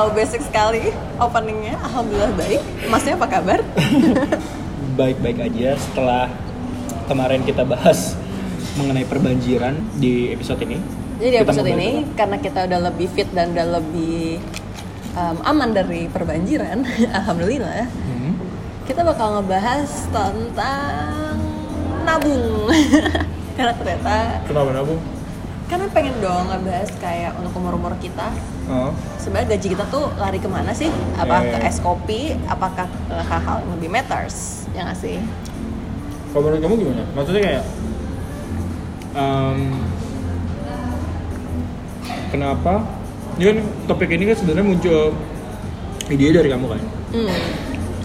Wow, basic sekali openingnya. Alhamdulillah baik. Masnya apa kabar? Baik-baik aja setelah kemarin kita bahas mengenai perbanjiran di episode ini. Jadi di episode ini apa? karena kita udah lebih fit dan udah lebih um, aman dari perbanjiran, alhamdulillah. Hmm. Kita bakal ngebahas tentang nabung. karena ternyata Kenapa nabung? Karena pengen dong ngebahas kayak untuk umur-umur kita Oh. sebenarnya gaji kita tuh lari ke mana sih? Apakah ke Eh. es kopi? Apakah ke hal-hal yang lebih matters? Ya nggak sih? Kalau menurut kamu gimana? Maksudnya kayak em, kenapa? Ini kan topik ini kan sebenarnya muncul ide dari kamu kan. Hmm.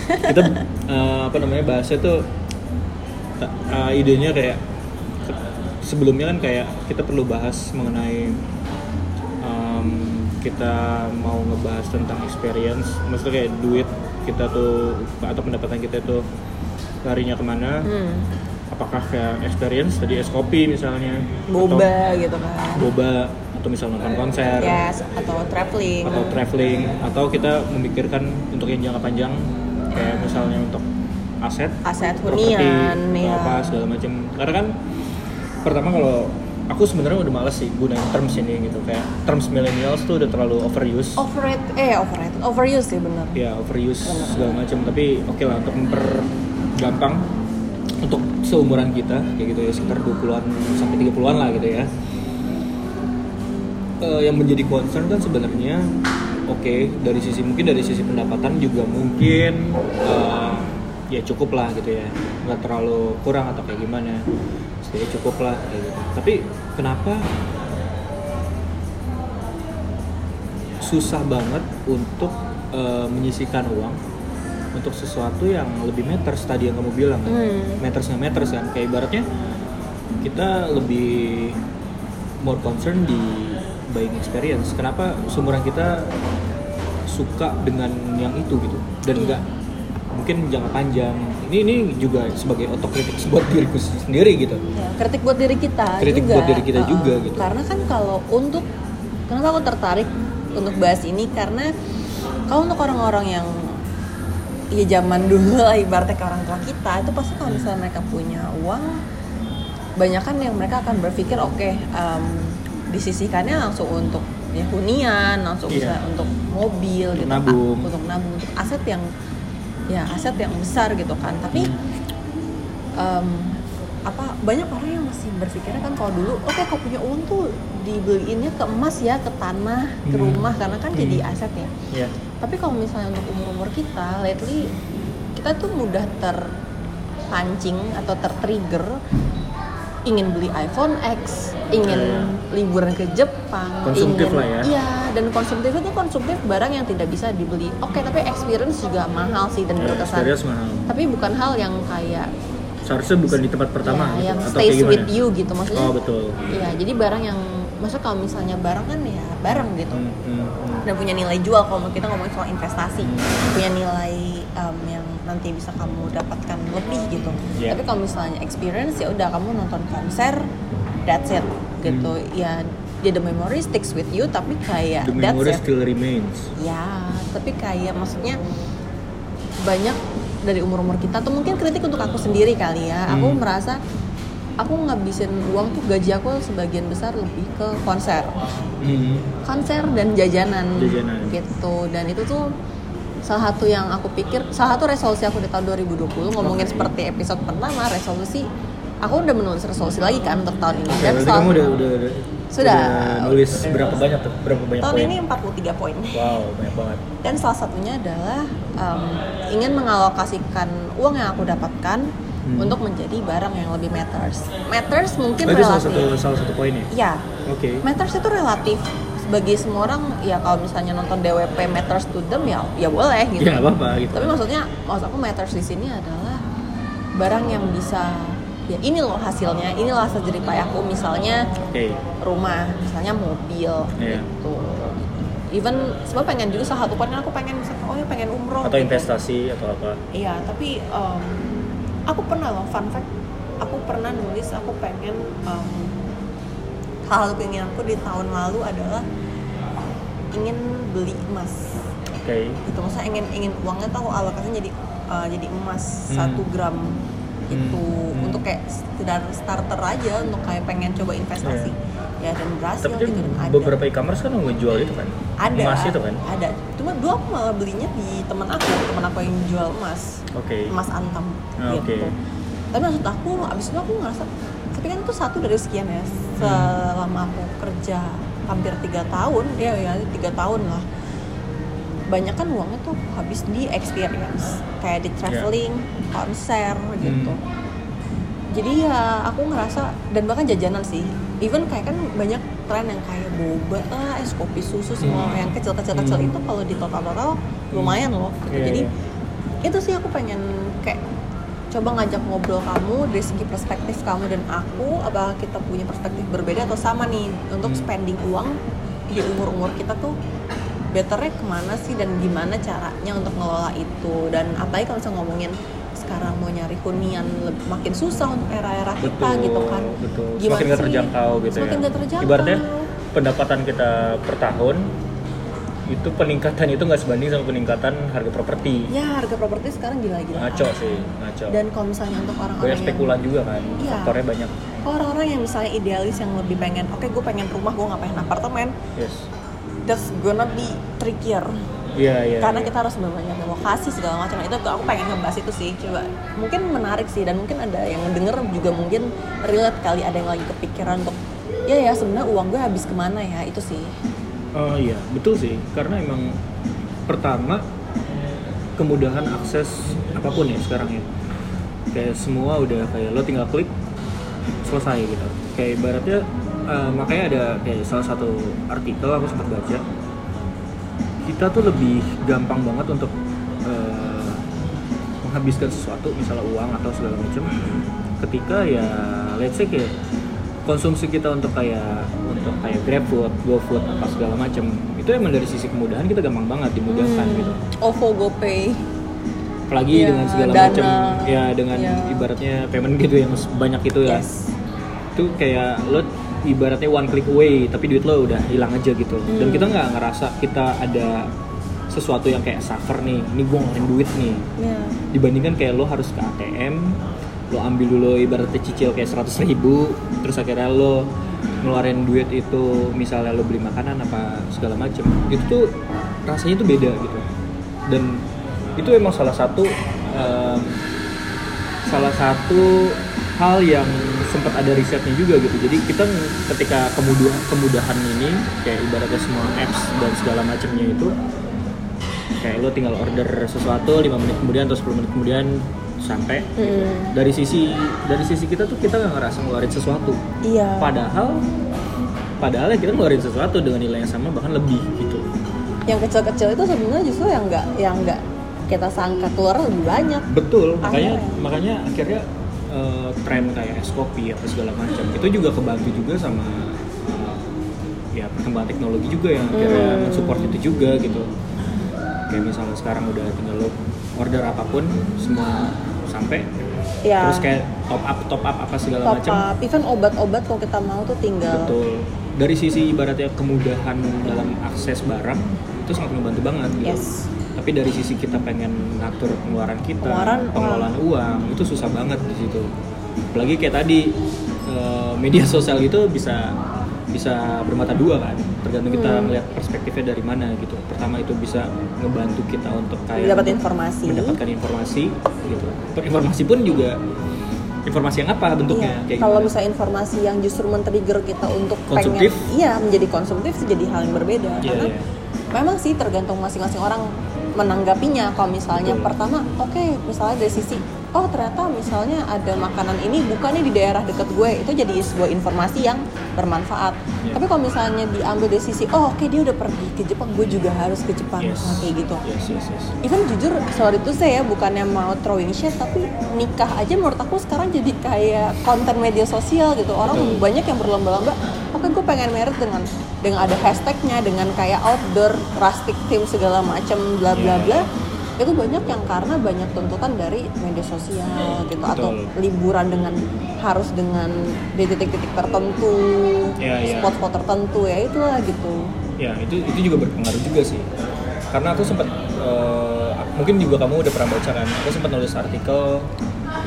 Kita eh, apa namanya bahasnya tuh eh, idenya kayak sebelumnya kan kayak kita perlu bahas mengenai em, kita mau ngebahas tentang experience, maksudnya kayak duit kita tuh atau pendapatan kita tuh larinya ke mana? Hmm. apakah kayak experience tadi es kopi misalnya Boba gitu kan. atau boba atau misal nonton konser Yes, atau traveling. atau traveling atau kita memikirkan untuk yang jangka panjang kayak misalnya untuk aset aset hunian atau ya. apa segala macam karena kan pertama kalau aku sebenarnya udah males sih gunain terms ini gitu kayak terms millennials tuh udah terlalu overuse. Overrated, eh overrated, overuse sih bener. ya overuse Benar. segala macam tapi oke lah untuk mempergampang untuk seumuran kita kayak gitu ya sekitar 20-an sampai 30-an lah gitu ya. Eh, yang menjadi concern kan sebenarnya oke dari sisi mungkin dari sisi pendapatan juga mungkin eh, ya cukup lah gitu ya. Nggak terlalu kurang atau kayak gimana jadi cukup lah gitu. Tapi kenapa susah banget untuk eh, menyisikan uang untuk sesuatu yang lebih matters tadi yang kamu bilang kan? Hmm. matters nggak matters kan? Kayak ibaratnya kita lebih more concern di buying experience. Kenapa seumuran kita suka dengan yang itu gitu? Dan Iya. enggak mungkin jangka panjang ini ini juga sebagai otokritik buat diriku sendiri gitu Ya, kritik buat diri kita Kritik juga. buat diri kita Uh-uh. juga gitu. Karena kan kalau untuk kenapa aku tertarik untuk bahas ini karena kalau untuk orang-orang yang ya zaman dulu lah ibaratnya ke orang tua kita itu pasti kalau misalnya mereka punya uang banyak kan yang mereka akan berpikir oke em, disisihkannya langsung untuk ya hunian langsung bisa untuk mobil Untuk gitu nabung. untuk nabung untuk aset yang ya aset yang besar gitu kan tapi em, apa banyak orang yang masih berpikirnya kan kalau dulu oke kalau punya uang tuh dibeliinnya ke emas ya ke tanah ke Hmm. rumah karena kan jadi Hmm. aset ya ya tapi kalau misalnya untuk umur umur kita lately kita tuh mudah terpancing atau tertrigger ingin beli iPhone X ingin Ya, ya. liburan ke Jepang Konsumtif ingin lah ya. iya dan konsumtif itu konsumtif barang yang tidak bisa dibeli oke tapi experience juga mahal sih dan berkesan experience mahal tapi bukan hal yang kayak seharusnya bukan di tempat pertama ya, gitu, yang atau stays with you gitu maksudnya oh betul Iya, jadi barang yang maksudnya kalau misalnya barang kan ya barang gitu. Hmm, hmm, hmm. Dan punya nilai jual kalau kita ngomongin soal investasi, Hmm. punya nilai um, nanti bisa kamu dapatkan lebih gitu. Iya. Tapi kalau misalnya experience ya udah kamu nonton konser, that's it gitu. Ya dia the memory sticks with you tapi kayak the that's memory it. still remains Ya, tapi kayak maksudnya banyak dari umur-umur kita atau mungkin kritik untuk aku sendiri kali ya. Aku Hmm. merasa aku ngabisin uang tuh gaji aku sebagian besar lebih ke konser. Hmm. Konser dan jajanan, Jajanan. gitu. Dan itu tuh salah satu yang aku pikir salah satu resolusi aku di tahun 2020 ngomongin Oke. seperti episode pertama resolusi aku udah menulis resolusi lagi kan untuk tahun ini Oke, dan berarti salah- kamu udah, udah, udah, Sudah. udah nulis berapa banyak tuh? Berapa banyak tahun poin? ini 43 poin Wow, banyak banget. dan salah satunya adalah um, ingin mengalokasikan uang yang aku dapatkan Hmm. untuk menjadi barang yang lebih matters. Matters mungkin Oh, itu salah relatif. satu salah satu poinnya. Ya, Oke. matters itu relatif. Bagi semua orang ya kalau misalnya nonton DWP matters to them ya ya boleh gitu. Ya apa-apa gitu. Tapi maksudnya maksud aku matters di sini adalah barang yang bisa ya ini loh hasilnya, inilah hasil jerih payahku misalnya Oke. rumah, misalnya mobil Iya. gitu. Even sebab pengen juga salah satu kan aku pengen misalnya oh ya pengen umroh Atau gitu. investasi atau apa? Iya, tapi em, aku pernah loh fun fact, aku pernah nulis aku pengen em, hal keinginanku di tahun lalu adalah ingin beli emas. Oke. Gitu maksudnya ingin ingin uangnya tahu alokasinya jadi uh, jadi emas Hmm. satu gram. Itu Hmm. untuk kayak sekedar starter aja untuk kayak pengen coba investasi. Ya dan berhasil tapi gitu dan ada. beberapa e-commerce kan ngejual itu kan? Ada. Emas itu kan? Ada. Cuma dulu aku malah belinya di teman aku teman aku yang jual emas. Oke. Emas antam Ah, gitu. Oke. tapi maksud aku abis itu aku ngerasa tapi kan itu satu dari sekian ya selama aku kerja hampir tiga tahun ya ya tiga tahun lah banyak kan uangnya tuh habis di experience kayak di traveling konser gitu jadi ya aku ngerasa dan bahkan jajanan sih even kayak kan banyak tren yang kayak boba lah es kopi susu semua Hmm. yang kecil-kecil kecil Hmm. itu kalau di total-total lumayan loh gitu. Iya, jadi iya. itu sih aku pengen kayak coba ngajak ngobrol kamu dari segi perspektif kamu dan aku apakah kita punya perspektif berbeda atau sama nih? Untuk Hmm. spending uang di umur-umur kita tuh betternya ke mana sih dan gimana caranya untuk ngelola itu? Dan apalagi kalau misalnya ngomongin sekarang mau nyari hunian lebih, makin susah untuk era-era kita betul gitu kan. betul. Gimana semakin gak terjangkau gitu Semakin ya nggak terjangkau. ibaratnya pendapatan kita per tahun itu peningkatan itu nggak sebanding sama peningkatan harga properti. Ya harga properti sekarang gila-gila ngaco sih ngaco. Dan kalau misalnya untuk orang-orang yang spekulan juga kan Iya. faktornya banyak. Orang-orang yang misalnya idealis yang lebih pengen oke gue pengen rumah gue nggak pengen apartemen yes. that's gonna be trickier. Iya iya karena iya. kita harus banyak lokasi segala macam. Itu aku pengen ngebahas itu sih coba. Mungkin menarik sih dan mungkin ada yang denger juga mungkin relate kali ada yang lagi kepikiran untuk ya ya sebenarnya uang gue habis ke mana ya? Itu sih Oh iya, betul sih. Karena emang pertama kemudahan akses apa pun ya sekarang ya. Kayak semua udah kayak lo tinggal klik selesai gitu. Kayak ibaratnya eh, makanya ada kayak salah satu artikel aku sempat baca. Kita tuh lebih gampang banget untuk eh, menghabiskan sesuatu, misalnya uang atau segala macam. Ketika ya let's say kayak konsumsi kita untuk kayak untuk kayak GrabFood, GoFood apa segala macam itu emang dari sisi kemudahan kita gampang banget dimudahkan Hmm. gitu. OVO GoPay Apalagi Ya, dengan segala macam ya dengan Ya. ibaratnya payment gitu yang banyak itu ya. yes Itu kayak lo ibaratnya one click away tapi duit lo udah hilang aja gitu. Dan Hmm. kita nggak ngerasa kita ada sesuatu yang kayak suffer nih, ini gue ngeluarin duit nih ya dibandingkan kayak lo harus ke ATM lo ambil dulu ibaratnya cicil kayak 100 ribu terus akhirnya lo ngeluarin duit itu misalnya lo beli makanan apa segala macem itu tuh rasanya tuh beda gitu. Dan itu emang salah satu em, salah satu hal yang sempat ada risetnya juga gitu. Jadi kita ketika kemudahan kemudahan ini kayak ibaratnya semua apps dan segala macamnya itu kayak lo tinggal order sesuatu 5 menit kemudian atau 10 menit kemudian sampai Hmm. dari sisi dari sisi kita tuh kita nggak ngerasa ngeluarin sesuatu iya padahal padahal ya kita ngeluarin sesuatu dengan nilai yang sama bahkan lebih gitu yang kecil-kecil itu sebenarnya justru yang nggak yang nggak kita sangka keluar lebih banyak betul makanya Akhirnya. makanya akhirnya eh, tren kayak es kopi apa segala macam itu juga kebantu juga sama eh, ya perkembangan teknologi juga yang akhirnya Hmm. mensupport itu juga gitu kayak misalnya sekarang udah tinggal lo order apa pun semua sampai ya terus kayak top up top up apa segala top macam up. Even obat-obat kalau kita mau tuh tinggal. Betul. Dari sisi ibaratnya kemudahan dalam akses barang itu sangat membantu banget gitu. Yes. Tapi dari sisi kita pengen ngatur pengeluaran kita Pengeluaran, pengelolaan uang itu susah banget di situ. Apalagi kayak tadi eh, media sosial itu bisa bisa bermata dua kan tergantung kita Hmm. melihat perspektifnya dari mana gitu pertama itu bisa ngebantu kita untuk kayak dapat untuk informasi mendapatkan informasi gitu Per informasi pun juga informasi yang apa bentuknya Iya, kayak kalau misalnya informasi yang justru men-trigger kita untuk Konsumtif? pengen iya menjadi konsumtif sih jadi hal yang berbeda Iya, karena iya. memang sih tergantung masing-masing orang menanggapinya kalau misalnya Betul. pertama oke misalnya dari sisi oh ternyata misalnya ada makanan ini bukannya di daerah dekat gue itu jadi sebuah informasi yang bermanfaat Iya. tapi kalau misalnya diambil dari sisi oh oke dia udah pergi ke Jepang gue juga harus ke Jepang yes. Nah, kayak gitu yes yes yes Even jujur, sorry itu saya bukannya mau throwing shade tapi nikah aja menurut aku sekarang jadi kayak konten media sosial gitu. Orang Betul. banyak yang berlomba-lomba, oke gue pengen married dengan dengan ada hashtagnya, dengan kayak outdoor, rustic theme segala macam, bla bla Iya. bla. Itu banyak yang karena banyak tuntutan dari media sosial gitu atau Betul. liburan dengan harus dengan di titik-titik tertentu, Iya, iya. spot-spot tertentu ya itulah gitu. ya itu itu juga berpengaruh juga sih karena aku sempat eh, mungkin juga kamu udah pernah baca kan aku sempat nulis artikel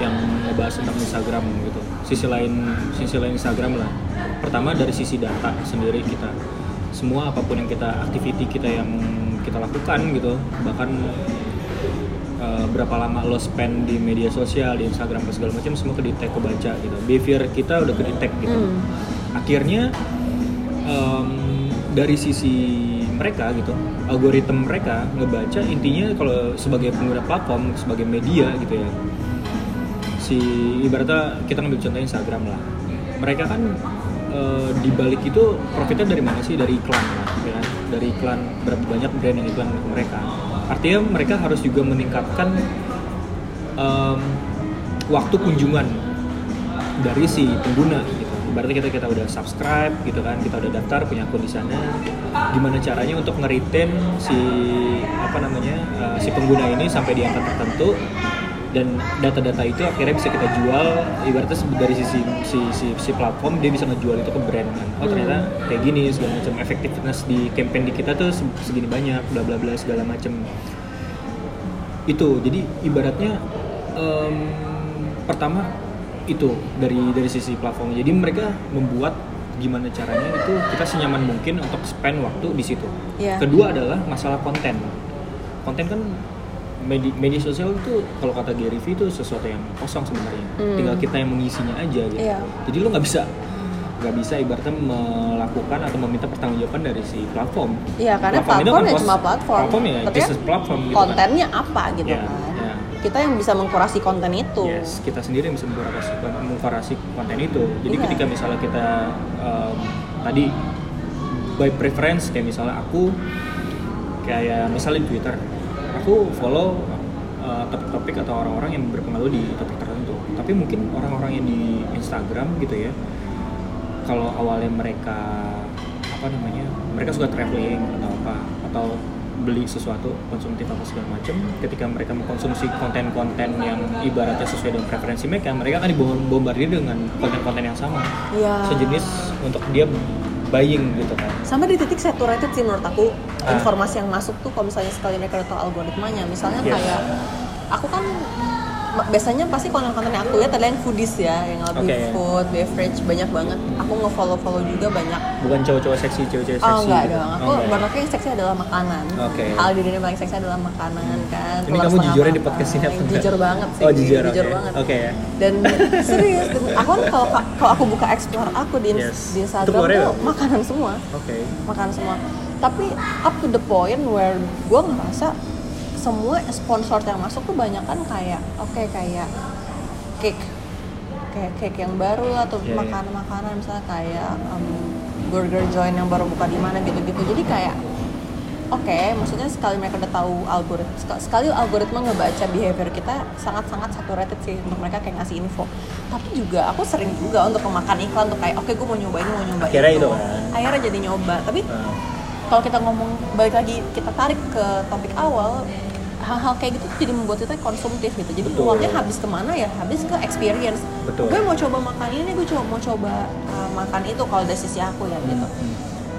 yang ngebahas tentang Instagram gitu sisi lain sisi lain Instagram lah pertama dari sisi data sendiri kita semua apa pun yang kita activity kita yang kita lakukan gitu bahkan eh, berapa lama lo spend di media sosial di Instagram apa segala macam semua ke detect kebaca gitu. Behavior kita udah ke detect gitu. Hmm. akhirnya em, dari sisi mereka gitu algoritma mereka ngebaca intinya kalau sebagai pengguna platform sebagai media gitu ya. Si ibaratnya kita ngambil contoh Instagram lah. Mereka kan eh, di balik itu profitnya dari mana sih? Dari iklan lah ya kan? Dari iklan berapa banyak brand yang iklan ke mereka artinya mereka harus juga meningkatkan em, waktu kunjungan dari si pengguna gitu. Berarti kita kita udah subscribe gitu kan, kita udah daftar punya akun di sana. Gimana caranya untuk nge-retain si apa namanya eh, si pengguna ini sampai di angka tertentu dan data-data itu akhirnya bisa kita jual ibaratnya dari sisi si, si, si platform dia bisa ngejual itu ke brand kan. Oh ternyata kayak gini segala macam. Efektivitas di campaign di kita tuh se- segini banyak bla bla bla segala macam. Itu jadi ibaratnya em, pertama itu dari dari sisi platform. Jadi mereka membuat gimana caranya itu kita senyaman mungkin untuk spend waktu di situ. Iya. kedua adalah masalah konten. Konten kan media, media sosial itu kalau kata Gary Vee itu sesuatu yang kosong sebenarnya Hmm. tinggal kita yang mengisinya aja gitu Iya. jadi lu nggak bisa nggak bisa ibaratnya melakukan atau meminta pertanggungjawaban dari si platform Iya, karena itu platform kan ya cuma platform. platform ya Tapi just kan platform gitu kan. kontennya apa gitu Ya, kan ya. kita yang bisa mengkurasi konten itu Yes, kita sendiri yang bisa mengkurasi, mengkurasi konten itu. Jadi Iya. ketika misalnya kita em, tadi by preference kayak misalnya aku kayak misalnya di Twitter, aku follow uh, topik-topik atau orang-orang yang berpengaruh di topik tertentu. Tapi mungkin orang-orang yang di Instagram gitu ya, kalau awalnya mereka apa namanya, mereka suka traveling atau apa atau beli sesuatu konsumtif apa segala macam ketika mereka mengkonsumsi konten-konten yang ibaratnya sesuai dengan preferensi mereka mereka akan dibombardir dengan konten-konten yang sama Iya. sejenis untuk dia buying gitu kan sampai di titik saturated sih menurut aku. Informasi yang masuk tuh kalau misalnya sekali mereka udah tahu algoritmanya. Misalnya Yes. kayak aku kan biasanya pasti konten-konten aku lihat adalah yang foodies ya yang lebih Oke. food beverage banyak banget. Aku nge-follow-follow juga banyak. Bukan cowok-cowok seksi cewek-cewek seksi Oh enggak gitu. dong, aku Oh, aku yang seksi adalah makanan. Oke. Hal di dunia paling seksi adalah makanan kan. Ini kamu setengah jujurnya di podcast ini apa? Jujur banget sih. Oh, jujur, Jujur banget. Oke ya. Dan serius, dan aku kan kalau kalau aku buka explore aku di, Yes. di Instagram tuh makanan semua. Oke. Makanan semua Tapi up to the point where gue ngerasa semua sponsor yang masuk tuh banyak kan kayak Oke kayak cake. Kayak cake yang baru atau Iya, iya. makanan-makanan misalnya kayak um, burger joint yang baru buka di mana gitu-gitu. Jadi kayak oke maksudnya sekali mereka udah tahu algoritma sekali algoritma ngebaca behavior kita sangat-sangat saturated sih untuk mereka kayak ngasih info. Tapi juga aku sering juga untuk memakan iklan untuk kayak oke gue mau nyoba ini mau nyoba Akhirnya itu. itu kan. akhirnya jadi nyoba. Tapi Nah, kalau kita ngomong balik lagi kita tarik ke topik awal hal-hal kayak gitu jadi membuat kita konsumtif gitu jadi Betul. uangnya habis ke mana ya habis ke experience Betul. gue mau coba makan ini gue coba mau coba uh, makan itu kalau dari sisi aku ya gitu hmm.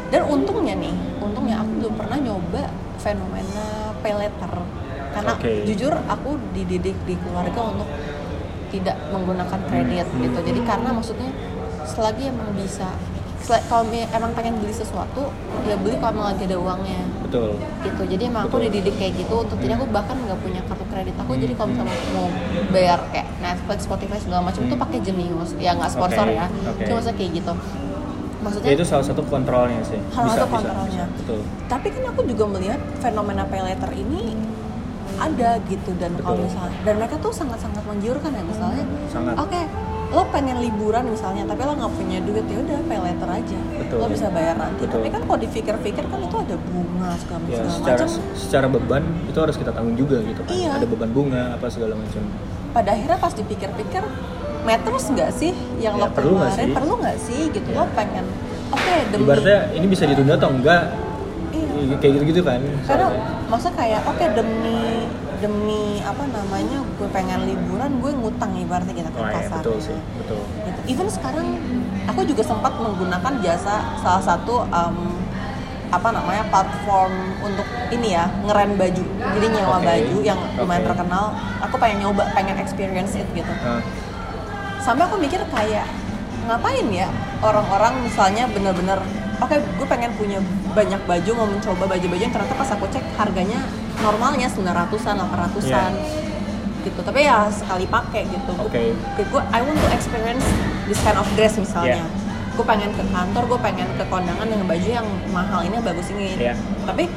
dan untungnya nih untungnya aku belum pernah nyoba fenomena pay later karena Oke. jujur aku dididik di keluarga untuk tidak menggunakan kredit Hmm. gitu jadi karena maksudnya selagi emang bisa kalau emang pengen beli sesuatu ya beli kalau emang lagi ada uangnya. Betul. Gitu. Jadi emang aku Betul. dididik kayak gitu untuk jadi aku bahkan nggak punya kartu kredit aku. Hmm. jadi kalau misalnya mau bayar kayak Netflix Spotify segala macam Hmm. itu pakai Genius. Ya nggak sponsor Oke, ya. oke. cuma kayak gitu. Maksudnya ya itu salah satu kontrolnya sih. Salah satu kontrolnya. bisa. betul. Tapi kan aku juga melihat fenomena pay later ini ada gitu. Dan kalau misalnya dan mereka tuh sangat-sangat mengiurkan ya misalnya. Oke lo pengen liburan misalnya tapi lo nggak punya duit ya udah pay later aja Betul. lo bisa bayar nanti Betul. tapi kan kalau dipikir-pikir kan itu ada bunga segala, ya segala secara macam secara beban itu harus kita tanggung juga gitu kan Iya. ada beban bunga apa segala macam pada akhirnya pas dipikir-pikir matters nggak sih yang Ya, lo perlu nggak sih? perlu nggak sih gitu Ya. lo pengen oke demi ibaratnya ini bisa ditunda atau enggak Iya. kayak gitu gitu kan karena masa kayak oke demi demi apa namanya gue pengen liburan gue ngutang ibaratnya kita kan Wah, ya, kasar betul sih betul gitu. even sekarang aku juga sempat menggunakan jasa salah satu um, apa namanya platform untuk ini ya ngeren baju jadi nyewa Oke. baju yang lumayan Oke. terkenal aku pengen nyoba pengen experience it gitu Ah, sampai aku mikir kayak ngapain ya orang-orang misalnya bener-bener oke gue pengen punya banyak baju mau mencoba baju-baju yang ternyata pas aku cek harganya normalnya 900-an 800-an gitu. Tapi ya sekali pakai gitu. Oke. gue I want to experience this kind of dress misalnya. Yeah. gue pengen ke kantor gue pengen ke kondangan dengan baju yang mahal ini bagus ini. Yeah. tapi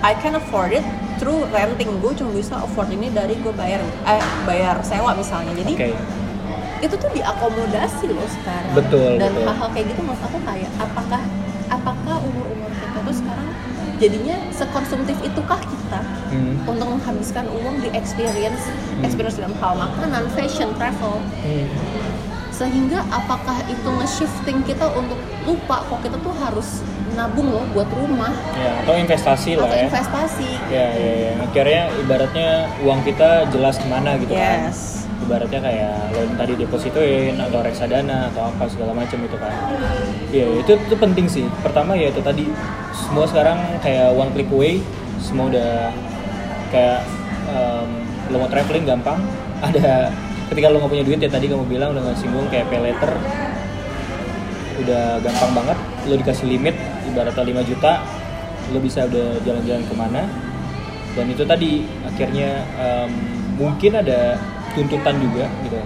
I can afford it through renting. Gue cuma bisa afford ini dari gue bayar eh bayar sewa misalnya. Jadi Oke. itu tuh diakomodasi loh sekarang. Betul, dan hal-hal kayak gitu menurut aku kayak apakah apakah umur-umur kita tuh sekarang jadinya sekonsumtif itukah kita Hmm. untuk menghabiskan uang di experience experience dalam hal makanan fashion travel Hmm. sehingga apakah itu nge-shifting kita untuk lupa kok kita tuh harus nabung loh buat rumah Ya, atau investasi lah atau ya. investasi Ya, ya, ya. Akhirnya ibaratnya uang kita jelas ke mana gitu kan. Ibaratnya kayak lo tadi depositoin atau reksadana atau apa segala macam itu kan. Ya, itu itu penting sih. Pertama ya itu tadi semua sekarang kayak one click away, semua udah kayak em, lo mau traveling gampang. Ada ketika lo nggak punya duit ya tadi kamu bilang udah nggak singgung kayak pay later udah gampang banget lo dikasih limit ibaratnya 5 juta lo bisa udah jalan-jalan ke mana dan itu tadi akhirnya em, mungkin ada tuntutan juga gitu.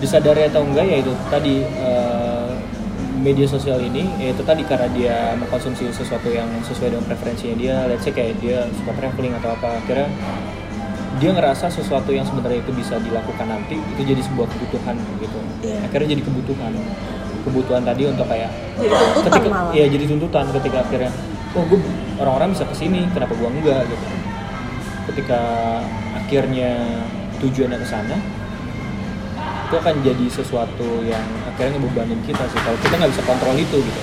Disadari atau enggak ya itu tadi eh, media sosial ini ya itu tadi karena dia mengkonsumsi sesuatu yang sesuai dengan preferensinya dia let's say kayak dia suka traveling atau apa akhirnya dia ngerasa sesuatu yang sebenarnya itu bisa dilakukan nanti itu jadi sebuah kebutuhan gitu. Iya. akhirnya jadi kebutuhan. Kebutuhan tadi untuk kayak jadi tuntutan ketika malah. ya jadi tuntutan ketika akhirnya oh gue orang-orang bisa ke sini kenapa gua enggak gitu. Ketika akhirnya tujuannya ke sana itu akan jadi sesuatu yang akhirnya ngebebanin kita sih. Kalau kita nggak bisa kontrol itu gitu.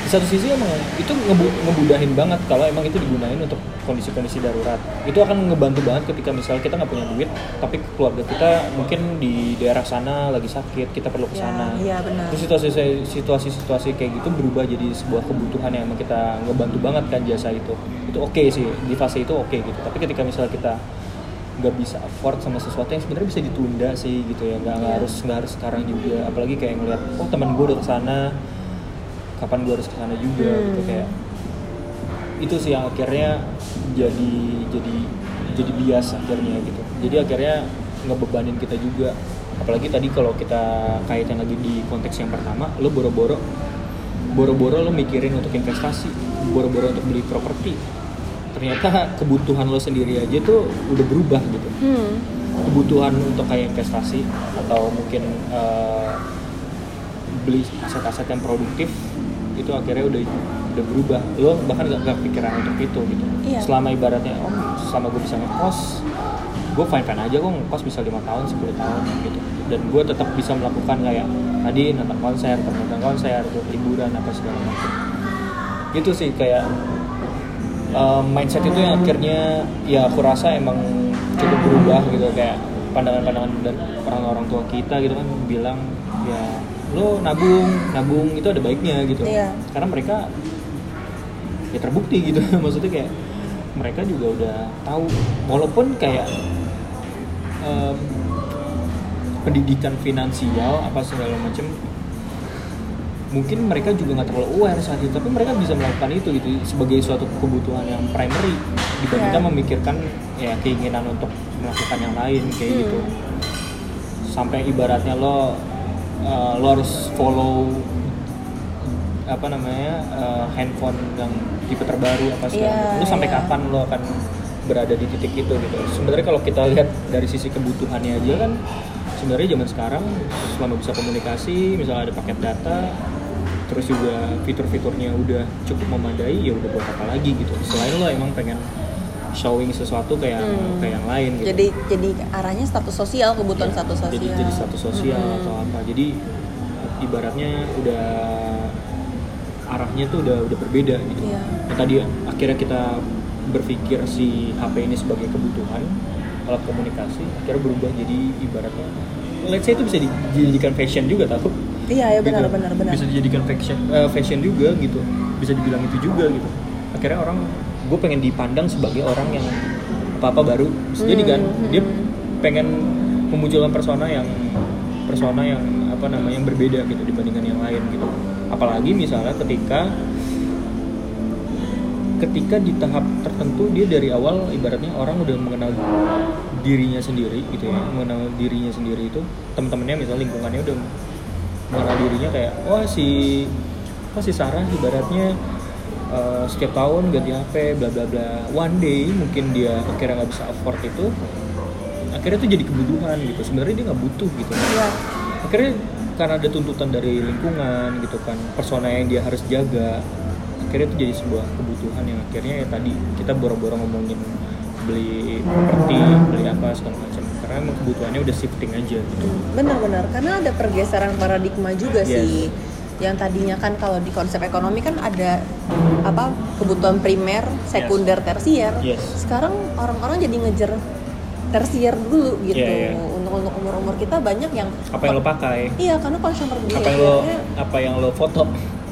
Di satu sisi emang itu ngebu- ngebudahin banget kalau emang itu digunain untuk kondisi-kondisi darurat. Itu akan ngebantu banget ketika misalnya kita nggak punya duit tapi keluarga kita mungkin di daerah sana lagi sakit kita perlu ke Ya, sana. iya benar. Terus situasi situasi-situasi kayak gitu berubah jadi sebuah kebutuhan yang emang kita ngebantu banget kan jasa itu. Itu oke sih di fase itu oke gitu. Tapi ketika misalnya kita nggak bisa afford sama sesuatu yang sebenarnya bisa ditunda sih gitu ya. Nggak Iya. harus nggak harus sekarang juga. Apalagi kayak ngeliat oh teman gue udah ke sana kapan gue harus ke sana juga Hmm. gitu kayak itu sih yang akhirnya jadi jadi jadi bias akhirnya gitu. Jadi akhirnya ngebebanin kita juga. Apalagi tadi kalau kita kaitan lagi di konteks yang pertama lo boro-boro boro-boro lo mikirin untuk investasi boro-boro untuk beli properti ternyata kebutuhan lo sendiri aja tuh udah berubah gitu. Hmm. kebutuhan untuk kayak investasi atau mungkin eh, beli aset-aset yang produktif itu akhirnya udah udah berubah. Lo bahkan gak, gak pikiran untuk itu gitu. Iya. selama ibaratnya oh selama gue bisa ngekos gue fine fine aja gue ngekos bisa lima tahun 10 tahun gitu. Dan gue tetap bisa melakukan kayak tadi nonton konser nonton konser tuh liburan apa segala macam. Gitu sih kayak um, mindset itu yang akhirnya ya aku rasa emang cukup berubah gitu kayak pandangan-pandangan dan orang-orang tua kita gitu kan bilang ya lo nabung nabung itu ada baiknya gitu. Iya. karena mereka ya terbukti gitu. Maksudnya kayak mereka juga udah tahu. Walaupun kayak em, pendidikan finansial apa segala macam mungkin mereka juga nggak terlalu aware saat itu tapi mereka bisa melakukan itu gitu sebagai suatu kebutuhan yang primary dibandingkan Ya. memikirkan ya keinginan untuk melakukan yang lain kayak Hmm. gitu sampai ibaratnya lo uh, lo harus follow apa namanya uh, handphone yang tipe terbaru apa segala macam. lo sampai iya. kapan lo akan berada di titik itu gitu sebenarnya kalau kita lihat dari sisi kebutuhannya aja kan sebenarnya zaman sekarang selama bisa komunikasi misalnya ada paket data terus juga fitur-fiturnya udah cukup memadai ya udah buat apa lagi gitu selain lo emang pengen showing sesuatu kayak Hmm. kayak yang lain gitu jadi jadi arahnya status sosial kebutuhan Ya, status sosial jadi jadi status sosial Hmm. atau apa jadi ibaratnya udah arahnya tuh udah udah berbeda gitu Iya. Nah, tadi akhirnya kita berpikir si HP ini sebagai kebutuhan alat komunikasi akhirnya berubah jadi ibaratnya let's say itu bisa dijadikan fashion juga tahu iya ya benar Gitu. benar benar bisa dijadikan fashion eh, fashion juga gitu. Bisa dibilang itu juga gitu. Akhirnya orang gue pengen dipandang sebagai orang yang apa apa baru. Bisa jadi kan Hmm, dia hmm. pengen memunculkan persona yang persona yang apa namanya yang berbeda gitu dibandingkan yang lain gitu. Apalagi misalnya ketika ketika di tahap tertentu dia dari awal ibaratnya orang udah mengenal dirinya sendiri gitu ya mengenal dirinya sendiri itu teman-temannya misalnya lingkungannya udah mengenal dirinya kayak wah si wah si Sarah ibaratnya eh, setiap tahun ganti HP bla bla bla. One day mungkin dia akhirnya nggak bisa afford itu akhirnya itu jadi kebutuhan gitu. Sebenarnya dia nggak butuh gitu. Iya. akhirnya karena ada tuntutan dari lingkungan gitu kan persona yang dia harus jaga akhirnya itu jadi sebuah kebutuhan yang akhirnya ya tadi kita boro-boro ngomongin beli properti beli apa segala macam karena emang kebutuhannya udah shifting aja gitu Benar-benar, karena ada pergeseran paradigma juga Yes. sih. Yang tadinya kan kalau di konsep ekonomi kan ada apa kebutuhan primer, sekunder, tersier. Yes. Sekarang orang-orang jadi ngejar tersier dulu gitu. Iya, iya. Untuk untuk umur-umur kita banyak yang apa yang lo pakai Iya, karena consumer apa yang lo apa yang lo foto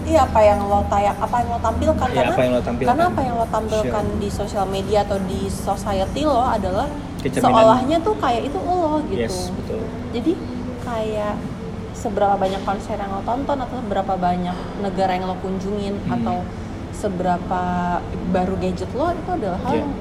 Iya apa yang lo tayak, apa yang lo tampilkan Iya, karena apa yang lo tampilkan. karena apa yang lo tampilkan di sosial media atau di society lo adalah seolahnya tuh kayak itu lo gitu. yes betul Jadi kayak seberapa banyak konser yang lo tonton atau seberapa banyak negara yang lo kunjungin Hmm. atau seberapa baru gadget lo itu adalah hal yang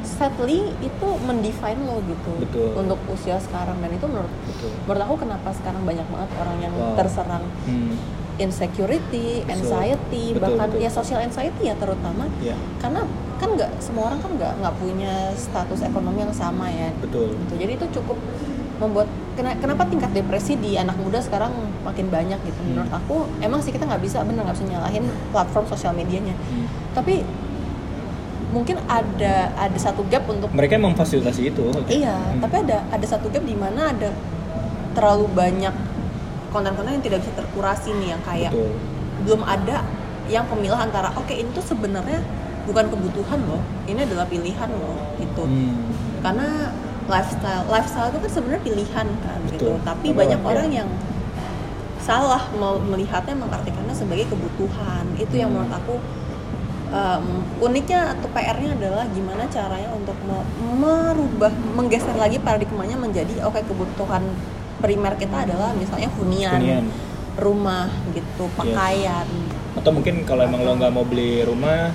sadly itu mendefine lo gitu Betul. untuk usia sekarang dan itu menurut betul menurut aku kenapa sekarang banyak banget orang yang Wow. terserang hmm. Insecurity, Betul. anxiety, Betul, bahkan betul. ya social anxiety ya terutama ya karena kan nggak semua orang kan nggak nggak punya status ekonomi yang sama ya. betul Gitu. Jadi itu cukup membuat kena- kenapa tingkat depresi di anak muda sekarang makin banyak gitu. Hmm. Menurut aku emang sih kita nggak bisa bener nggak bisa nyalahin platform sosial medianya. Hmm. Tapi mungkin ada ada satu gap untuk mereka memfasilitasi itu Iya, Hmm. tapi ada ada satu gap di mana ada terlalu banyak konten-konten yang tidak bisa terkurasi nih yang kayak betul belum ada yang pemilah antara oke ini tuh sebenarnya bukan kebutuhan loh, ini adalah pilihan loh gitu. Hmm. Karena lifestyle lifestyle itu kan sebenarnya pilihan kan gitu. Betul. Tapi Sama, banyak ya. orang yang salah mel- melihatnya mengartikannya sebagai kebutuhan. Itu yang Hmm. menurut aku um, uniknya atau PR-nya adalah gimana caranya untuk me- merubah menggeser lagi paradigmanya menjadi oke kebutuhan primer kita adalah misalnya hunian, Hunian. rumah gitu, pakaian. atau mungkin kalau emang lo nggak mau beli rumah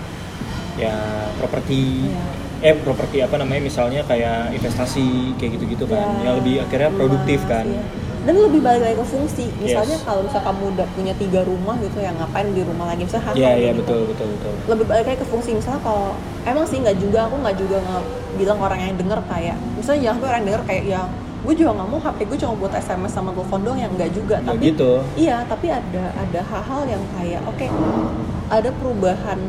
ya properti Iya. eh properti apa namanya misalnya kayak investasi kayak gitu-gitu kan Ya, yang lebih akhirnya produktif kan iya. dan lebih balik lagi ke fungsi misalnya Yes. kalau misal kamu udah punya tiga rumah gitu ya ngapain di rumah lagi misalnya Iya kayak iya gitu. betul betul betul lebih balik lagi ke fungsi misalnya kalau emang sih nggak juga aku nggak juga nggak bilang orang yang denger kayak misalnya jangan tuh orang yang denger kayak ya gue juga nggak mau HP gue cuma buat SMS sama telepon doang yang nggak juga Ya tapi gitu. iya tapi ada ada hal-hal yang kayak oke ada perubahan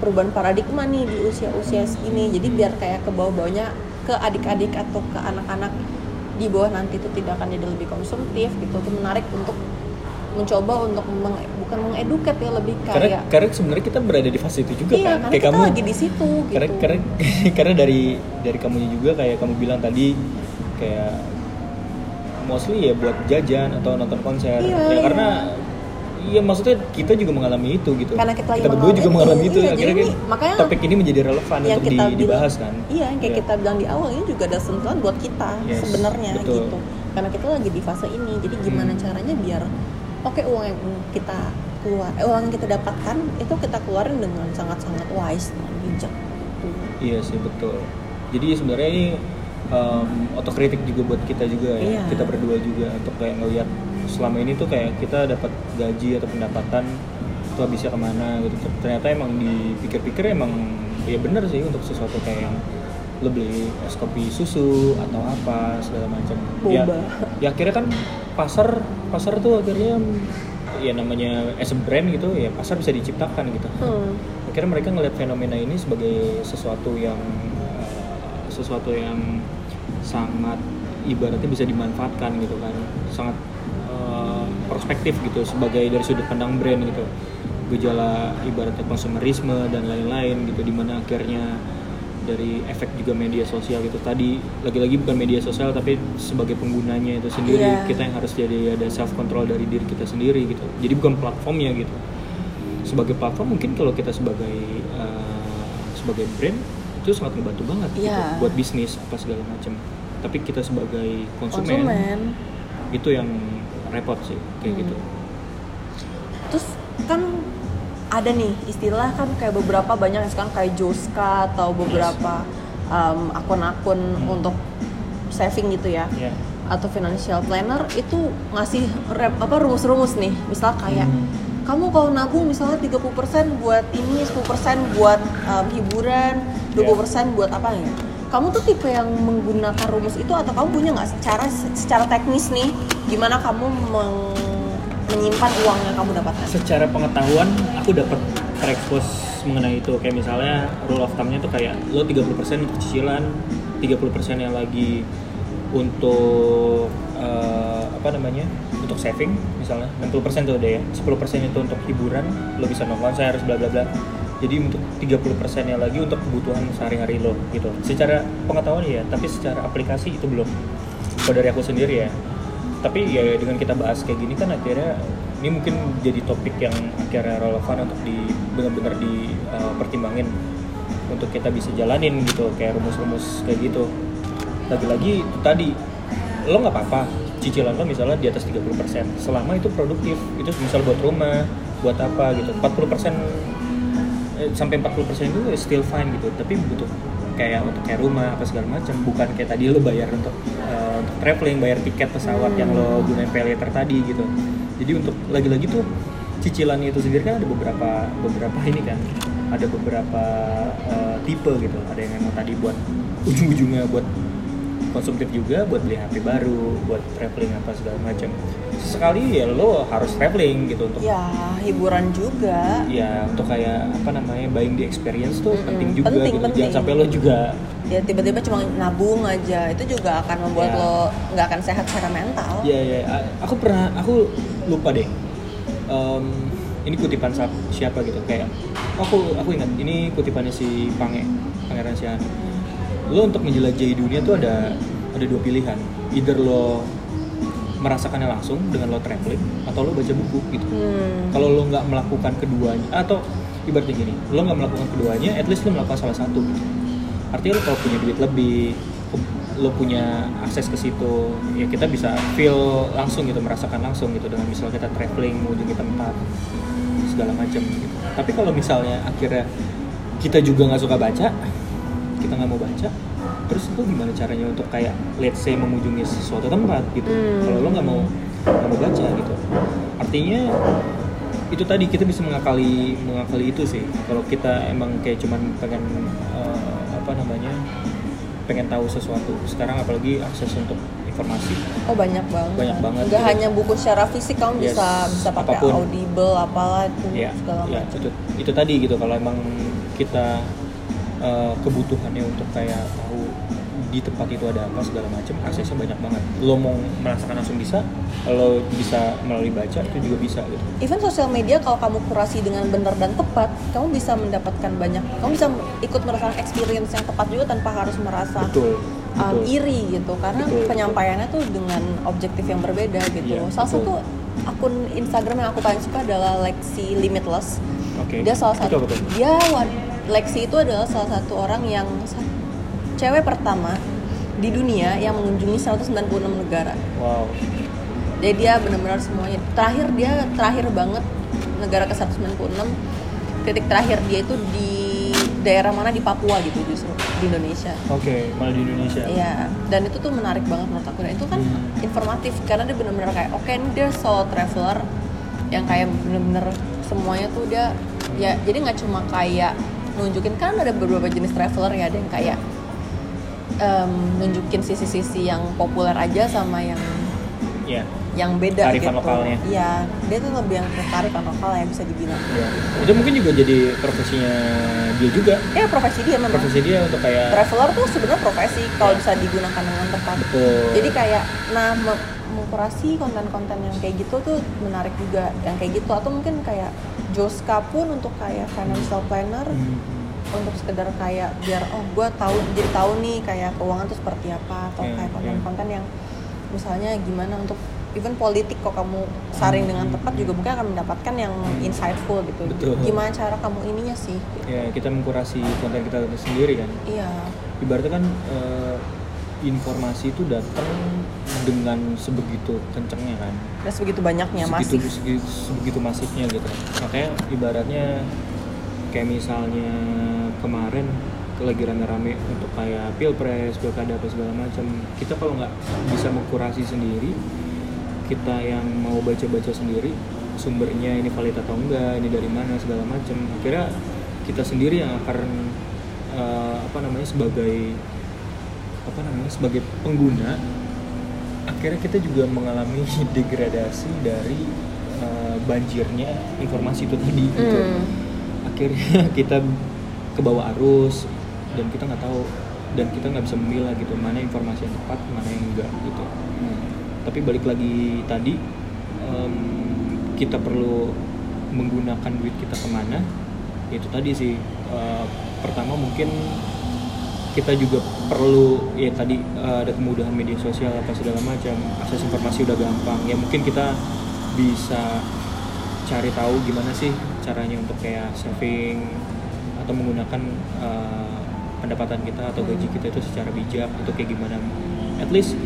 perubahan paradigma nih di usia-usia segini. Jadi biar kayak ke bawah-bawahnya ke adik-adik atau ke anak-anak di bawah nanti itu tidak akan jadi lebih konsumtif gitu. Itu menarik untuk mencoba untuk meng- bukan mengeduket ya lebih karena kayak karena sebenarnya kita berada di fase itu juga iya kan. karena kayak kita kamu lagi di situ gitu. karena karena karena dari dari kamunya juga kayak kamu bilang tadi kayak mostly ya buat jajan atau nonton konser Iya, ya iya. karena iya maksudnya kita juga mengalami itu gitu Karena kita lagi berdua juga mengalami itu iya, akhirnya ini- makanya topik ini menjadi relevan yang untuk kita di- bilang dibahas kan iya yang kayak Iya. kita bilang di awal ini juga ada sentuhan buat kita Yes, sebenarnya gitu karena kita lagi di fase ini jadi gimana Hmm. caranya biar oke uang yang kita keluar eh, uang yang kita dapatkan itu kita keluarin dengan sangat-sangat wise dengan bijak gitu. Iya sih betul. Jadi sebenarnya ini um, otokritik juga buat kita juga ya, Iya. kita berdua juga untuk kayak ngelihat selama ini tuh kayak kita dapat gaji atau pendapatan itu habisnya ke mana gitu. Ternyata emang dipikir-pikir emang ya bener sih untuk sesuatu kayak yang lo beli es kopi susu atau apa segala macam. Ya, ya akhirnya kan pasar pasar tuh akhirnya ya namanya as a brand gitu ya pasar bisa diciptakan gitu Hmm. akhirnya mereka ngelihat fenomena ini sebagai sesuatu yang eh, sesuatu yang sangat ibaratnya bisa dimanfaatkan gitu kan. Sangat eh, prospektif gitu sebagai dari sudut pandang brand gitu. Gejala ibaratnya konsumerisme dan lain-lain gitu di mana akhirnya dari efek juga media sosial gitu. Tadi lagi-lagi bukan media sosial tapi sebagai penggunanya itu sendiri Iya. kita yang harus jadi ada self control dari diri kita sendiri gitu. Jadi bukan platformnya gitu. Sebagai platform mungkin kalau kita sebagai uh, sebagai brand itu sangat membantu banget gitu, Iya. buat bisnis apa segala macam tapi kita sebagai konsumen, konsumen. itu yang repot sih kayak Hmm. gitu. Terus kan ada nih istilah kan kayak beberapa banyak yang sekarang kayak Joska atau beberapa um, akun-akun Hmm. untuk saving gitu ya. Ya atau financial planner itu ngasih rep, apa rumus-rumus nih. Misal kayak Hmm. kamu kalau nabung misalnya 30% buat ini 10% buat um, hiburan 20% buat apa ya kamu tuh tipe yang menggunakan rumus itu atau kamu punya nggak secara secara teknis nih gimana kamu meng- menyimpan uang yang kamu dapatkan? Secara pengetahuan aku dapat terekspos mengenai itu. Kayak misalnya rule of thumb-nya tuh kayak lo 30% untuk cicilan 30% yang lagi untuk eh, apa namanya untuk saving misalnya. 60% tuh udah ya. 10% itu untuk hiburan lo bisa nonton saya harus bla bla bla jadi untuk 30% yang lagi untuk kebutuhan sehari-hari lo gitu. Secara pengetahuan ya tapi secara aplikasi itu belum. Kalau dari aku sendiri ya. Tapi ya dengan kita bahas kayak gini kan akhirnya ini mungkin jadi topik yang akhirnya relevan untuk di benar-benar dipertimbangin untuk kita bisa jalanin gitu kayak rumus-rumus kayak gitu. Lagi-lagi itu tadi lo nggak apa-apa. Cicilan lo misalnya di atas 30% selama itu produktif itu misal buat rumah buat apa gitu. 40% eh, sampai 40% itu still fine gitu. Tapi butuh kayak untuk kayak rumah apa segala macam bukan kayak tadi lo bayar untuk eh, untuk traveling bayar tiket pesawat yang lo gunain pay later tadi gitu. Jadi untuk lagi-lagi tuh cicilannya itu sendiri kan ada beberapa beberapa ini kan ada beberapa eh, tipe gitu. Ada yang emang tadi buat ujung-ujungnya buat konsumtif juga buat beli HP baru buat traveling apa segala macam. Sekali ya lo harus traveling gitu untuk ya hiburan juga. Ya untuk kayak apa namanya buying the experience tuh Mm-mm, penting juga penting, gitu. penting. jangan sampai lo juga ya tiba-tiba cuma nabung aja. Itu juga akan membuat Ya. lo nggak akan sehat secara mental. Ya ya a- aku pernah aku lupa deh. Em, ini kutipan siapa gitu. Kayak aku aku ingat ini kutipannya si Pange Pangeran Sian lo untuk menjelajahi dunia tuh ada ada dua pilihan. Either lo merasakannya langsung dengan lo traveling atau lo baca buku gitu. Hmm. kalau lo nggak melakukan keduanya atau ibaratnya gini lo nggak melakukan keduanya at least lo melakukan salah satu. Gitu artinya lo kalau punya duit lebih lo punya akses ke situ ya kita bisa feel langsung gitu merasakan langsung gitu dengan misalnya kita traveling mengunjungi tempat segala macam gitu. Tapi kalau misalnya akhirnya kita juga nggak suka baca kita nggak mau baca terus lo gimana caranya untuk kayak let's say mengunjungi sesuatu tempat gitu Hmm. kalau lo nggak mau nggak mau baca gitu artinya itu tadi kita bisa mengakali mengakali itu sih kalau kita emang kayak cuman pengen eh, apa namanya pengen tahu sesuatu sekarang apalagi akses untuk informasi Oh banyak banget. Banyak banget, Nggak gitu. hanya buku secara fisik, kamu Yes, bisa bisa pakai apa pun. audible, apalah itu ya segala ya macam. itu itu tadi gitu kalau emang kita eh, kebutuhannya untuk kayak tahu di tempat itu ada apa segala macam aksesnya banyak banget lo mau merasakan langsung bisa lo bisa melalui baca itu juga bisa gitu Even sosial media kalau kamu kurasi dengan benar dan tepat, kamu bisa mendapatkan banyak. Kamu bisa ikut merasakan experience yang tepat juga tanpa harus merasa betul um, betul iri gitu. Karena Betul, betul. penyampaiannya tuh dengan objektif yang berbeda gitu. Iya, salah betul. satu akun Instagram yang aku paling suka adalah Lexi Limitless. oke Dia salah satu dia Lexi itu adalah salah satu orang yang cewek pertama di dunia yang mengunjungi 196 negara. wow Jadi dia benar-benar semuanya. Terakhir dia terakhir banget negara ke 196 titik terakhir dia itu di daerah mana di Papua gitu justru di Indonesia. oke malah di Indonesia Iya, dan itu tuh menarik banget menurut aku. Dan itu kan Hmm. informatif karena dia benar-benar kayak oke ini dia solo traveler yang kayak bener-bener semuanya tuh dia ya jadi nggak cuma kayak nunjukin kan ada beberapa jenis traveler ya ada yang kayak em, nunjukin sisi-sisi yang populer aja sama yang ya yang beda Kearifan gitu. lokalnya. Iya, dia tuh lebih yang ke kearifan lokal ya bisa dibilang. Ya. Itu mungkin juga jadi profesinya dia juga. Ya profesi dia memang. Profesi dia untuk kayak Traveler tuh sebenarnya profesi kalau Iya. bisa digunakan dengan tepat. betul. Jadi kayak nah mengkurasi konten-konten yang kayak gitu tuh menarik juga yang kayak gitu. Atau mungkin kayak Joska pun untuk kayak financial planner Hmm. untuk sekedar kayak biar oh gue tahu jadi tahu nih kayak keuangan tuh seperti apa atau Iya, kayak iya. konten-konten yang misalnya gimana untuk even politik kok kamu saring dengan tepat juga mungkin akan mendapatkan yang insightful gitu. Betul. gimana cara kamu ininya sih? Ya kita mengkurasi konten kita sendiri kan. Iya. Ibaratnya kan eh, informasi itu datang dengan sebegitu kencengnya kan? Dan sebegitu banyaknya segitu, masih segitu, sebegitu masifnya gitu. Makanya ibaratnya kayak misalnya kemarin lagi rame-rame untuk kayak pilpres pilkada apa segala macam kita kalau nggak bisa mengkurasi sendiri kita yang mau baca-baca sendiri sumbernya ini valid atau enggak ini dari mana segala macam akhirnya kita sendiri yang akan eh, apa namanya sebagai apa namanya sebagai pengguna akhirnya kita juga mengalami degradasi dari eh, banjirnya informasi itu tadi gitu. Hmm. akhirnya kita ke bawah arus dan kita nggak tahu dan kita nggak bisa memilah gitu mana informasi yang tepat mana yang enggak gitu. Tapi balik lagi tadi em, kita perlu menggunakan duit kita ke mana itu tadi sih. Eh, pertama mungkin kita juga perlu ya tadi eh, ada kemudahan media sosial apa segala macam akses informasi udah gampang ya mungkin kita bisa cari tahu gimana sih caranya untuk kayak saving atau menggunakan eh, pendapatan kita atau gaji kita itu secara bijak itu kayak gimana at least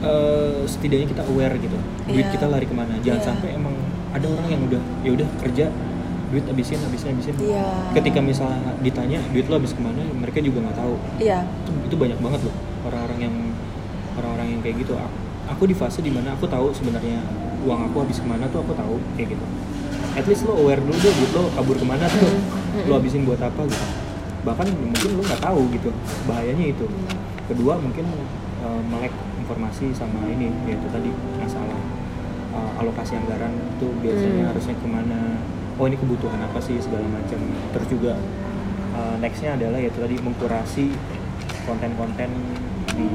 eh, setidaknya kita aware gitu duit Iya. kita lari ke mana jangan Iya. sampai emang ada orang yang udah ya udah kerja duit habisin habisin habisin. Iya. ketika misalnya ditanya duit lo habis ke mana mereka juga nggak tahu. Iya. Itu, itu banyak banget loh orang-orang yang orang-orang yang kayak gitu. Aku di fase di mana aku tahu sebenarnya uang aku habis ke mana tuh aku tahu kayak gitu. At least lo aware dulu deh duit lo kabur ke mana tuh. Hmm, lo habisin buat apa gitu. Bahkan mungkin lo nggak tahu gitu bahayanya itu. Kedua mungkin eh, melek informasi sama ini yaitu tadi masalah eh, alokasi anggaran itu biasanya Hmm. harusnya ke mana oh ini kebutuhan apa sih segala macam. Terus juga eh, nextnya adalah yaitu tadi mengkurasi konten-konten di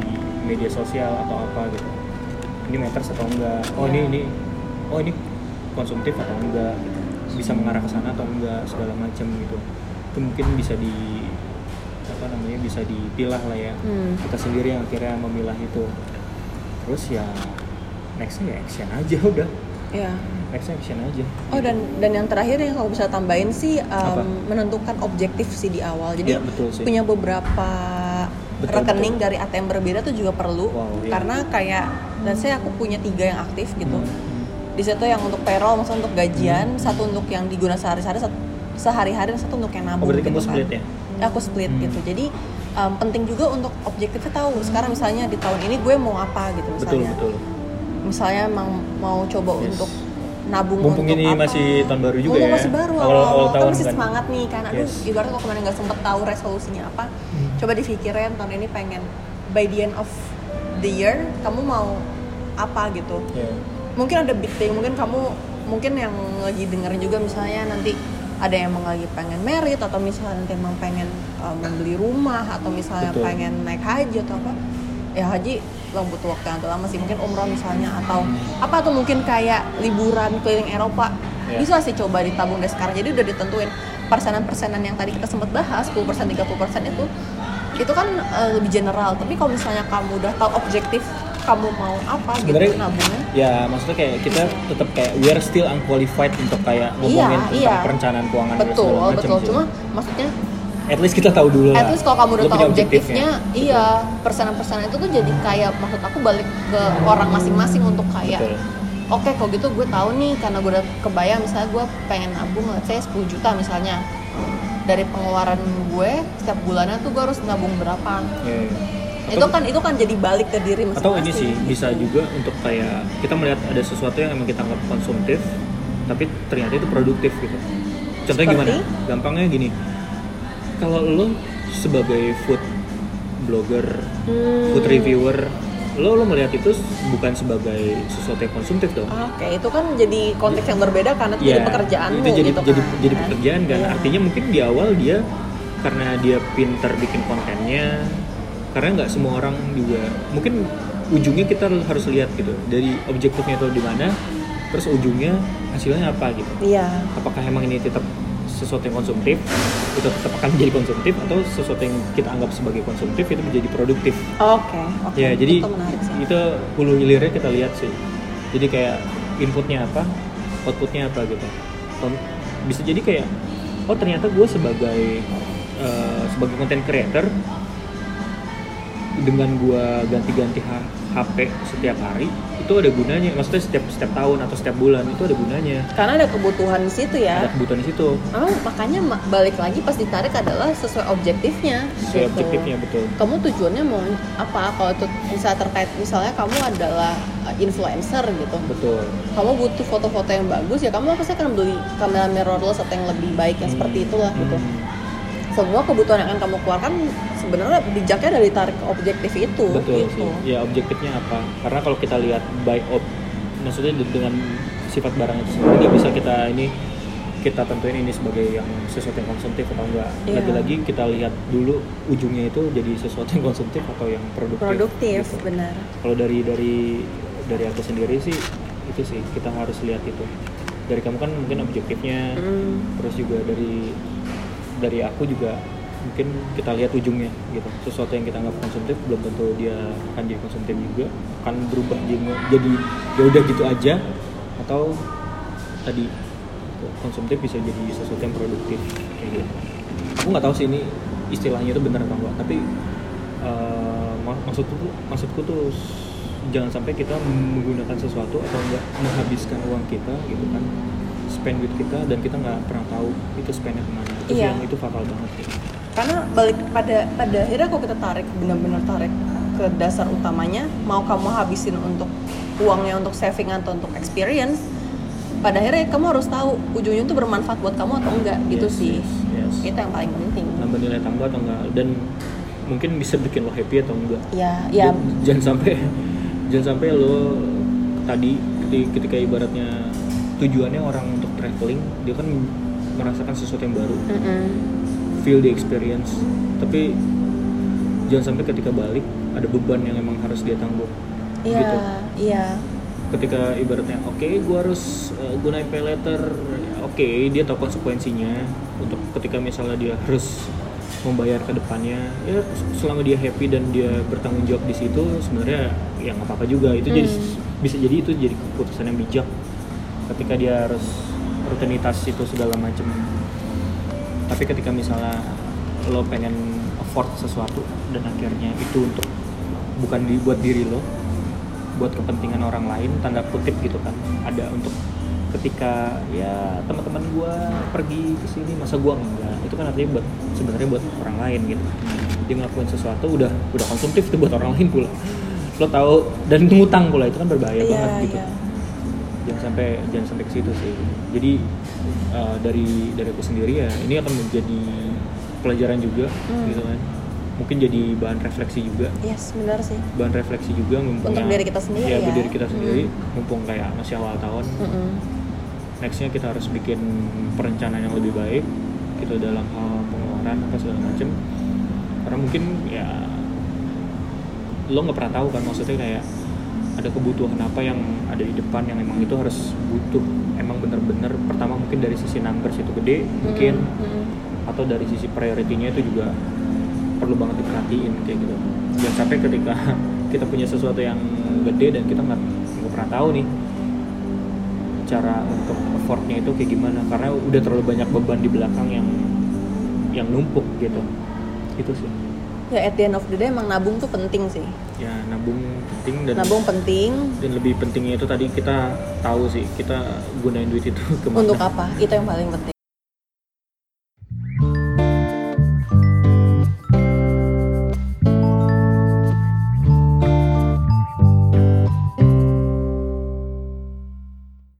media sosial atau apa gitu. Ini matters atau enggak? Oh ini Iya. ini oh ini konsumtif atau enggak? Gitu. bisa mengarah ke sana atau enggak? Segala macam gitu. Itu mungkin bisa di apa namanya bisa dipilah lah ya. Hmm. kita sendiri yang akhirnya memilah itu. Terus ya nextnya ya action aja udah. Iya action aja Oh dan dan yang terakhir yang kalau bisa tambahin sih um, Apa? menentukan objektif sih di awal. Jadi Iya, betul sih. punya beberapa Betul, rekening betul. dari ATM berbeda tuh juga perlu Wow, iya. karena kayak dan saya aku punya tiga yang aktif gitu. Hmm. Di situ yang untuk payroll, maksudnya untuk gajian, satu untuk yang digunakan sehari-hari, satu sehari-hari, dan satu untuk yang oh nabung. berarti kamu gitu kan. split ya Aku split Hmm. gitu. Jadi um, penting juga untuk objektifnya tahu. Sekarang misalnya di tahun ini gue mau apa gitu betul misalnya. betul Misalnya emang mau coba Yes. untuk nabung Mumpung untuk ini apa. masih tahun baru juga Mumpung ya. masih baru Awal- awal, awal tahun masih kan. semangat nih kan aduh Yes. ibarat kalau kemarin nggak sempet tahu resolusinya apa Hmm. coba dipikirin tahun ini pengen by the end of the year kamu mau apa gitu ya mungkin ada big thing mungkin kamu mungkin yang lagi dengerin juga misalnya nanti ada yang emang lagi pengen merit atau misalnya nanti emang pengen uh, membeli rumah atau misalnya Betul. pengen naik haji atau apa ya haji belum butuh waktu yang lama sih mungkin umroh misalnya atau apa tuh mungkin kayak liburan keliling Eropa Ya. bisa sih coba ditabung dari sekarang jadi udah ditentuin persenan-persenan yang tadi kita sempat bahas 10% 30% itu itu kan uh, lebih general tapi kalau misalnya kamu udah tahu objektif kamu mau apa gitu Sebenarnya- nabungnya ya maksudnya kayak kita tetap kayak we are still unqualified untuk kayak ngomongin Iya, tentang iya. perencanaan keuangan dan betul segala macam betul sih. cuma maksudnya at least kita tahu dulu lah at least kalau kamu udah tahu punya objektifnya iya persenan-persenan itu tuh jadi kayak maksud aku balik ke orang masing-masing untuk kayak Betul. oke kalau gitu gue tahu nih karena gue udah kebayang misalnya gue pengen nabung let's say 10 juta misalnya dari pengeluaran gue setiap bulannya tuh gue harus nabung berapa Ya, ya. itu Atau- kan itu kan jadi balik ke diri masing-masing atau ini sih bisa gitu. juga untuk kayak kita melihat ada sesuatu yang emang kita anggap konsumtif tapi ternyata itu produktif gitu contohnya Seperti? gimana gampangnya gini kalau lo sebagai food blogger Hmm. food reviewer lo lo melihat itu bukan sebagai sesuatu yang konsumtif dong oke itu kan jadi konteks yang berbeda karena itu jadi Iya, pekerjaanmu itu jadi gitu jadi kan. jadi pekerjaan kan Iya. artinya mungkin di awal dia karena dia pinter bikin kontennya karena nggak semua orang juga mungkin ujungnya kita harus lihat gitu dari objektifnya itu di mana terus ujungnya hasilnya apa gitu iya apakah emang ini tetap sesuatu yang konsumtif itu tetap akan menjadi konsumtif atau sesuatu yang kita anggap sebagai konsumtif itu menjadi produktif Oke, oke. ya jadi itu menarik sih. itu hulu hilirnya kita lihat sih jadi kayak inputnya apa outputnya apa gitu bisa jadi kayak oh ternyata gue sebagai eh, sebagai content creator dengan gue ganti-ganti HP setiap hari itu ada gunanya maksudnya setiap setiap tahun atau setiap bulan itu ada gunanya Karena ada kebutuhan di situ ada ya. kebutuhan di situ Oh, makanya ma- balik lagi pas ditarik adalah sesuai objektifnya. sesuai gitu. objektifnya betul Kamu tujuannya mau apa? Kalau itu bisa terkait misalnya kamu adalah uh, influencer gitu. betul Kamu butuh foto-foto yang bagus ya kamu pasti akan beli kamera mirrorless atau yang lebih baik yang seperti itulah gitu. Hmm, Semua kebutuhan yang akan kamu keluarkan sebenarnya bijaknya dari tarik objektif itu betul gitu. sih ya objektifnya apa karena kalau kita lihat by ob maksudnya de- dengan sifat barang itu sendiri nggak bisa kita ini kita tentuin ini sebagai yang sesuatu yang konsumtif atau enggak Iya. lagi-lagi kita lihat dulu ujungnya itu jadi sesuatu yang konsumtif atau yang produktif Produktif, gitu. benar. kalau dari dari dari aku sendiri sih itu sih kita harus lihat itu dari kamu kan mungkin objektifnya Hmm. terus juga dari dari aku juga mungkin kita lihat ujungnya gitu. Sesuatu yang kita anggap konsumtif belum tentu dia akan jadi konsumtif juga. Akan berubah jadi ya udah gitu aja. Atau tadi konsumtif bisa jadi sesuatu yang produktif kayak gitu. Aku nggak tahu sih ini istilahnya itu benar atau enggak tapi mak- maksudku tuh maksudku tuh jangan sampai kita menggunakan sesuatu atau enggak menghabiskan uang kita gitu kan spend duit kita dan kita nggak pernah tahu itu spendnya ke mana. Itu Iya. yang itu fatal banget. Sih karena balik pada pada akhirnya kalau kita tarik benar-benar tarik ke dasar utamanya mau kamu habisin untuk uangnya untuk saving atau untuk experience pada akhirnya kamu harus tahu ujungnya itu bermanfaat buat kamu atau enggak gitu Yes, sih. yes, yes. itu yang paling penting. Nambah nilai tambah atau enggak dan mungkin bisa bikin lo happy atau enggak. Ya ya Dan jangan sampai jangan sampai lo tadi keti- ketika ibaratnya tujuannya orang traveling dia kan merasakan sesuatu yang baru. Mm-mm. feel the experience. Tapi jangan sampai ketika balik ada beban yang emang harus dia tanggung. Iya gitu. iya. Ketika ibaratnya oke gua harus uh, gua naik pay letter oke dia tahu konsekuensinya. Untuk ketika misalnya dia harus membayar ke depannya ya selama dia happy dan dia bertanggung jawab di situ sebenarnya ya nggak apa-apa juga. Itu jadi Hmm. bisa jadi itu jadi keputusan yang bijak. Ketika dia harus rutinitas itu segala macam. Tapi ketika misalnya lo pengen afford sesuatu dan akhirnya itu untuk bukan dibuat diri lo buat kepentingan orang lain tanda kutip gitu kan ada untuk ketika ya teman-teman gua pergi ke sini masa gua enggak? Itu kan artinya buat sebenarnya buat orang lain gitu. Dia ngelakuin sesuatu udah udah konsumtif tuh buat orang lain pula. Lo tahu dan ngutang pula itu kan berbahaya iya banget gitu. iya jangan sampai jangan sampai ke situ sih jadi uh, dari dari aku sendiri ya ini akan menjadi pelajaran juga Hmm. gitu kan mungkin jadi bahan refleksi juga yes benar sih bahan refleksi juga mumpung Untuk diri kita sendiri ya, ya. diri kita sendiri Hmm. mumpung kayak masih awal tahun Mm-mm. nextnya kita harus bikin perencanaan yang lebih baik gitu dalam hal pengeluaran apa segala macem karena mungkin ya lo nggak pernah tahu kan maksudnya kayak ada kebutuhan apa yang ada di depan yang emang itu harus butuh emang bener-bener pertama mungkin dari sisi numbers itu gede mungkin Mm-mm. atau dari sisi prioritinya itu juga perlu banget diperhatiin kayak gitu. Jangan sampai ketika kita punya sesuatu yang gede dan kita nggak nggak pernah tahu nih cara untuk effortnya itu kayak gimana karena udah terlalu banyak beban di belakang yang yang numpuk gitu. Itu sih ya at the end of the day emang nabung tuh penting sih. Ya nabung penting dan nabung penting. dan lebih pentingnya itu tadi kita tahu sih kita gunain duit itu ke mana. Untuk apa? Itu yang paling penting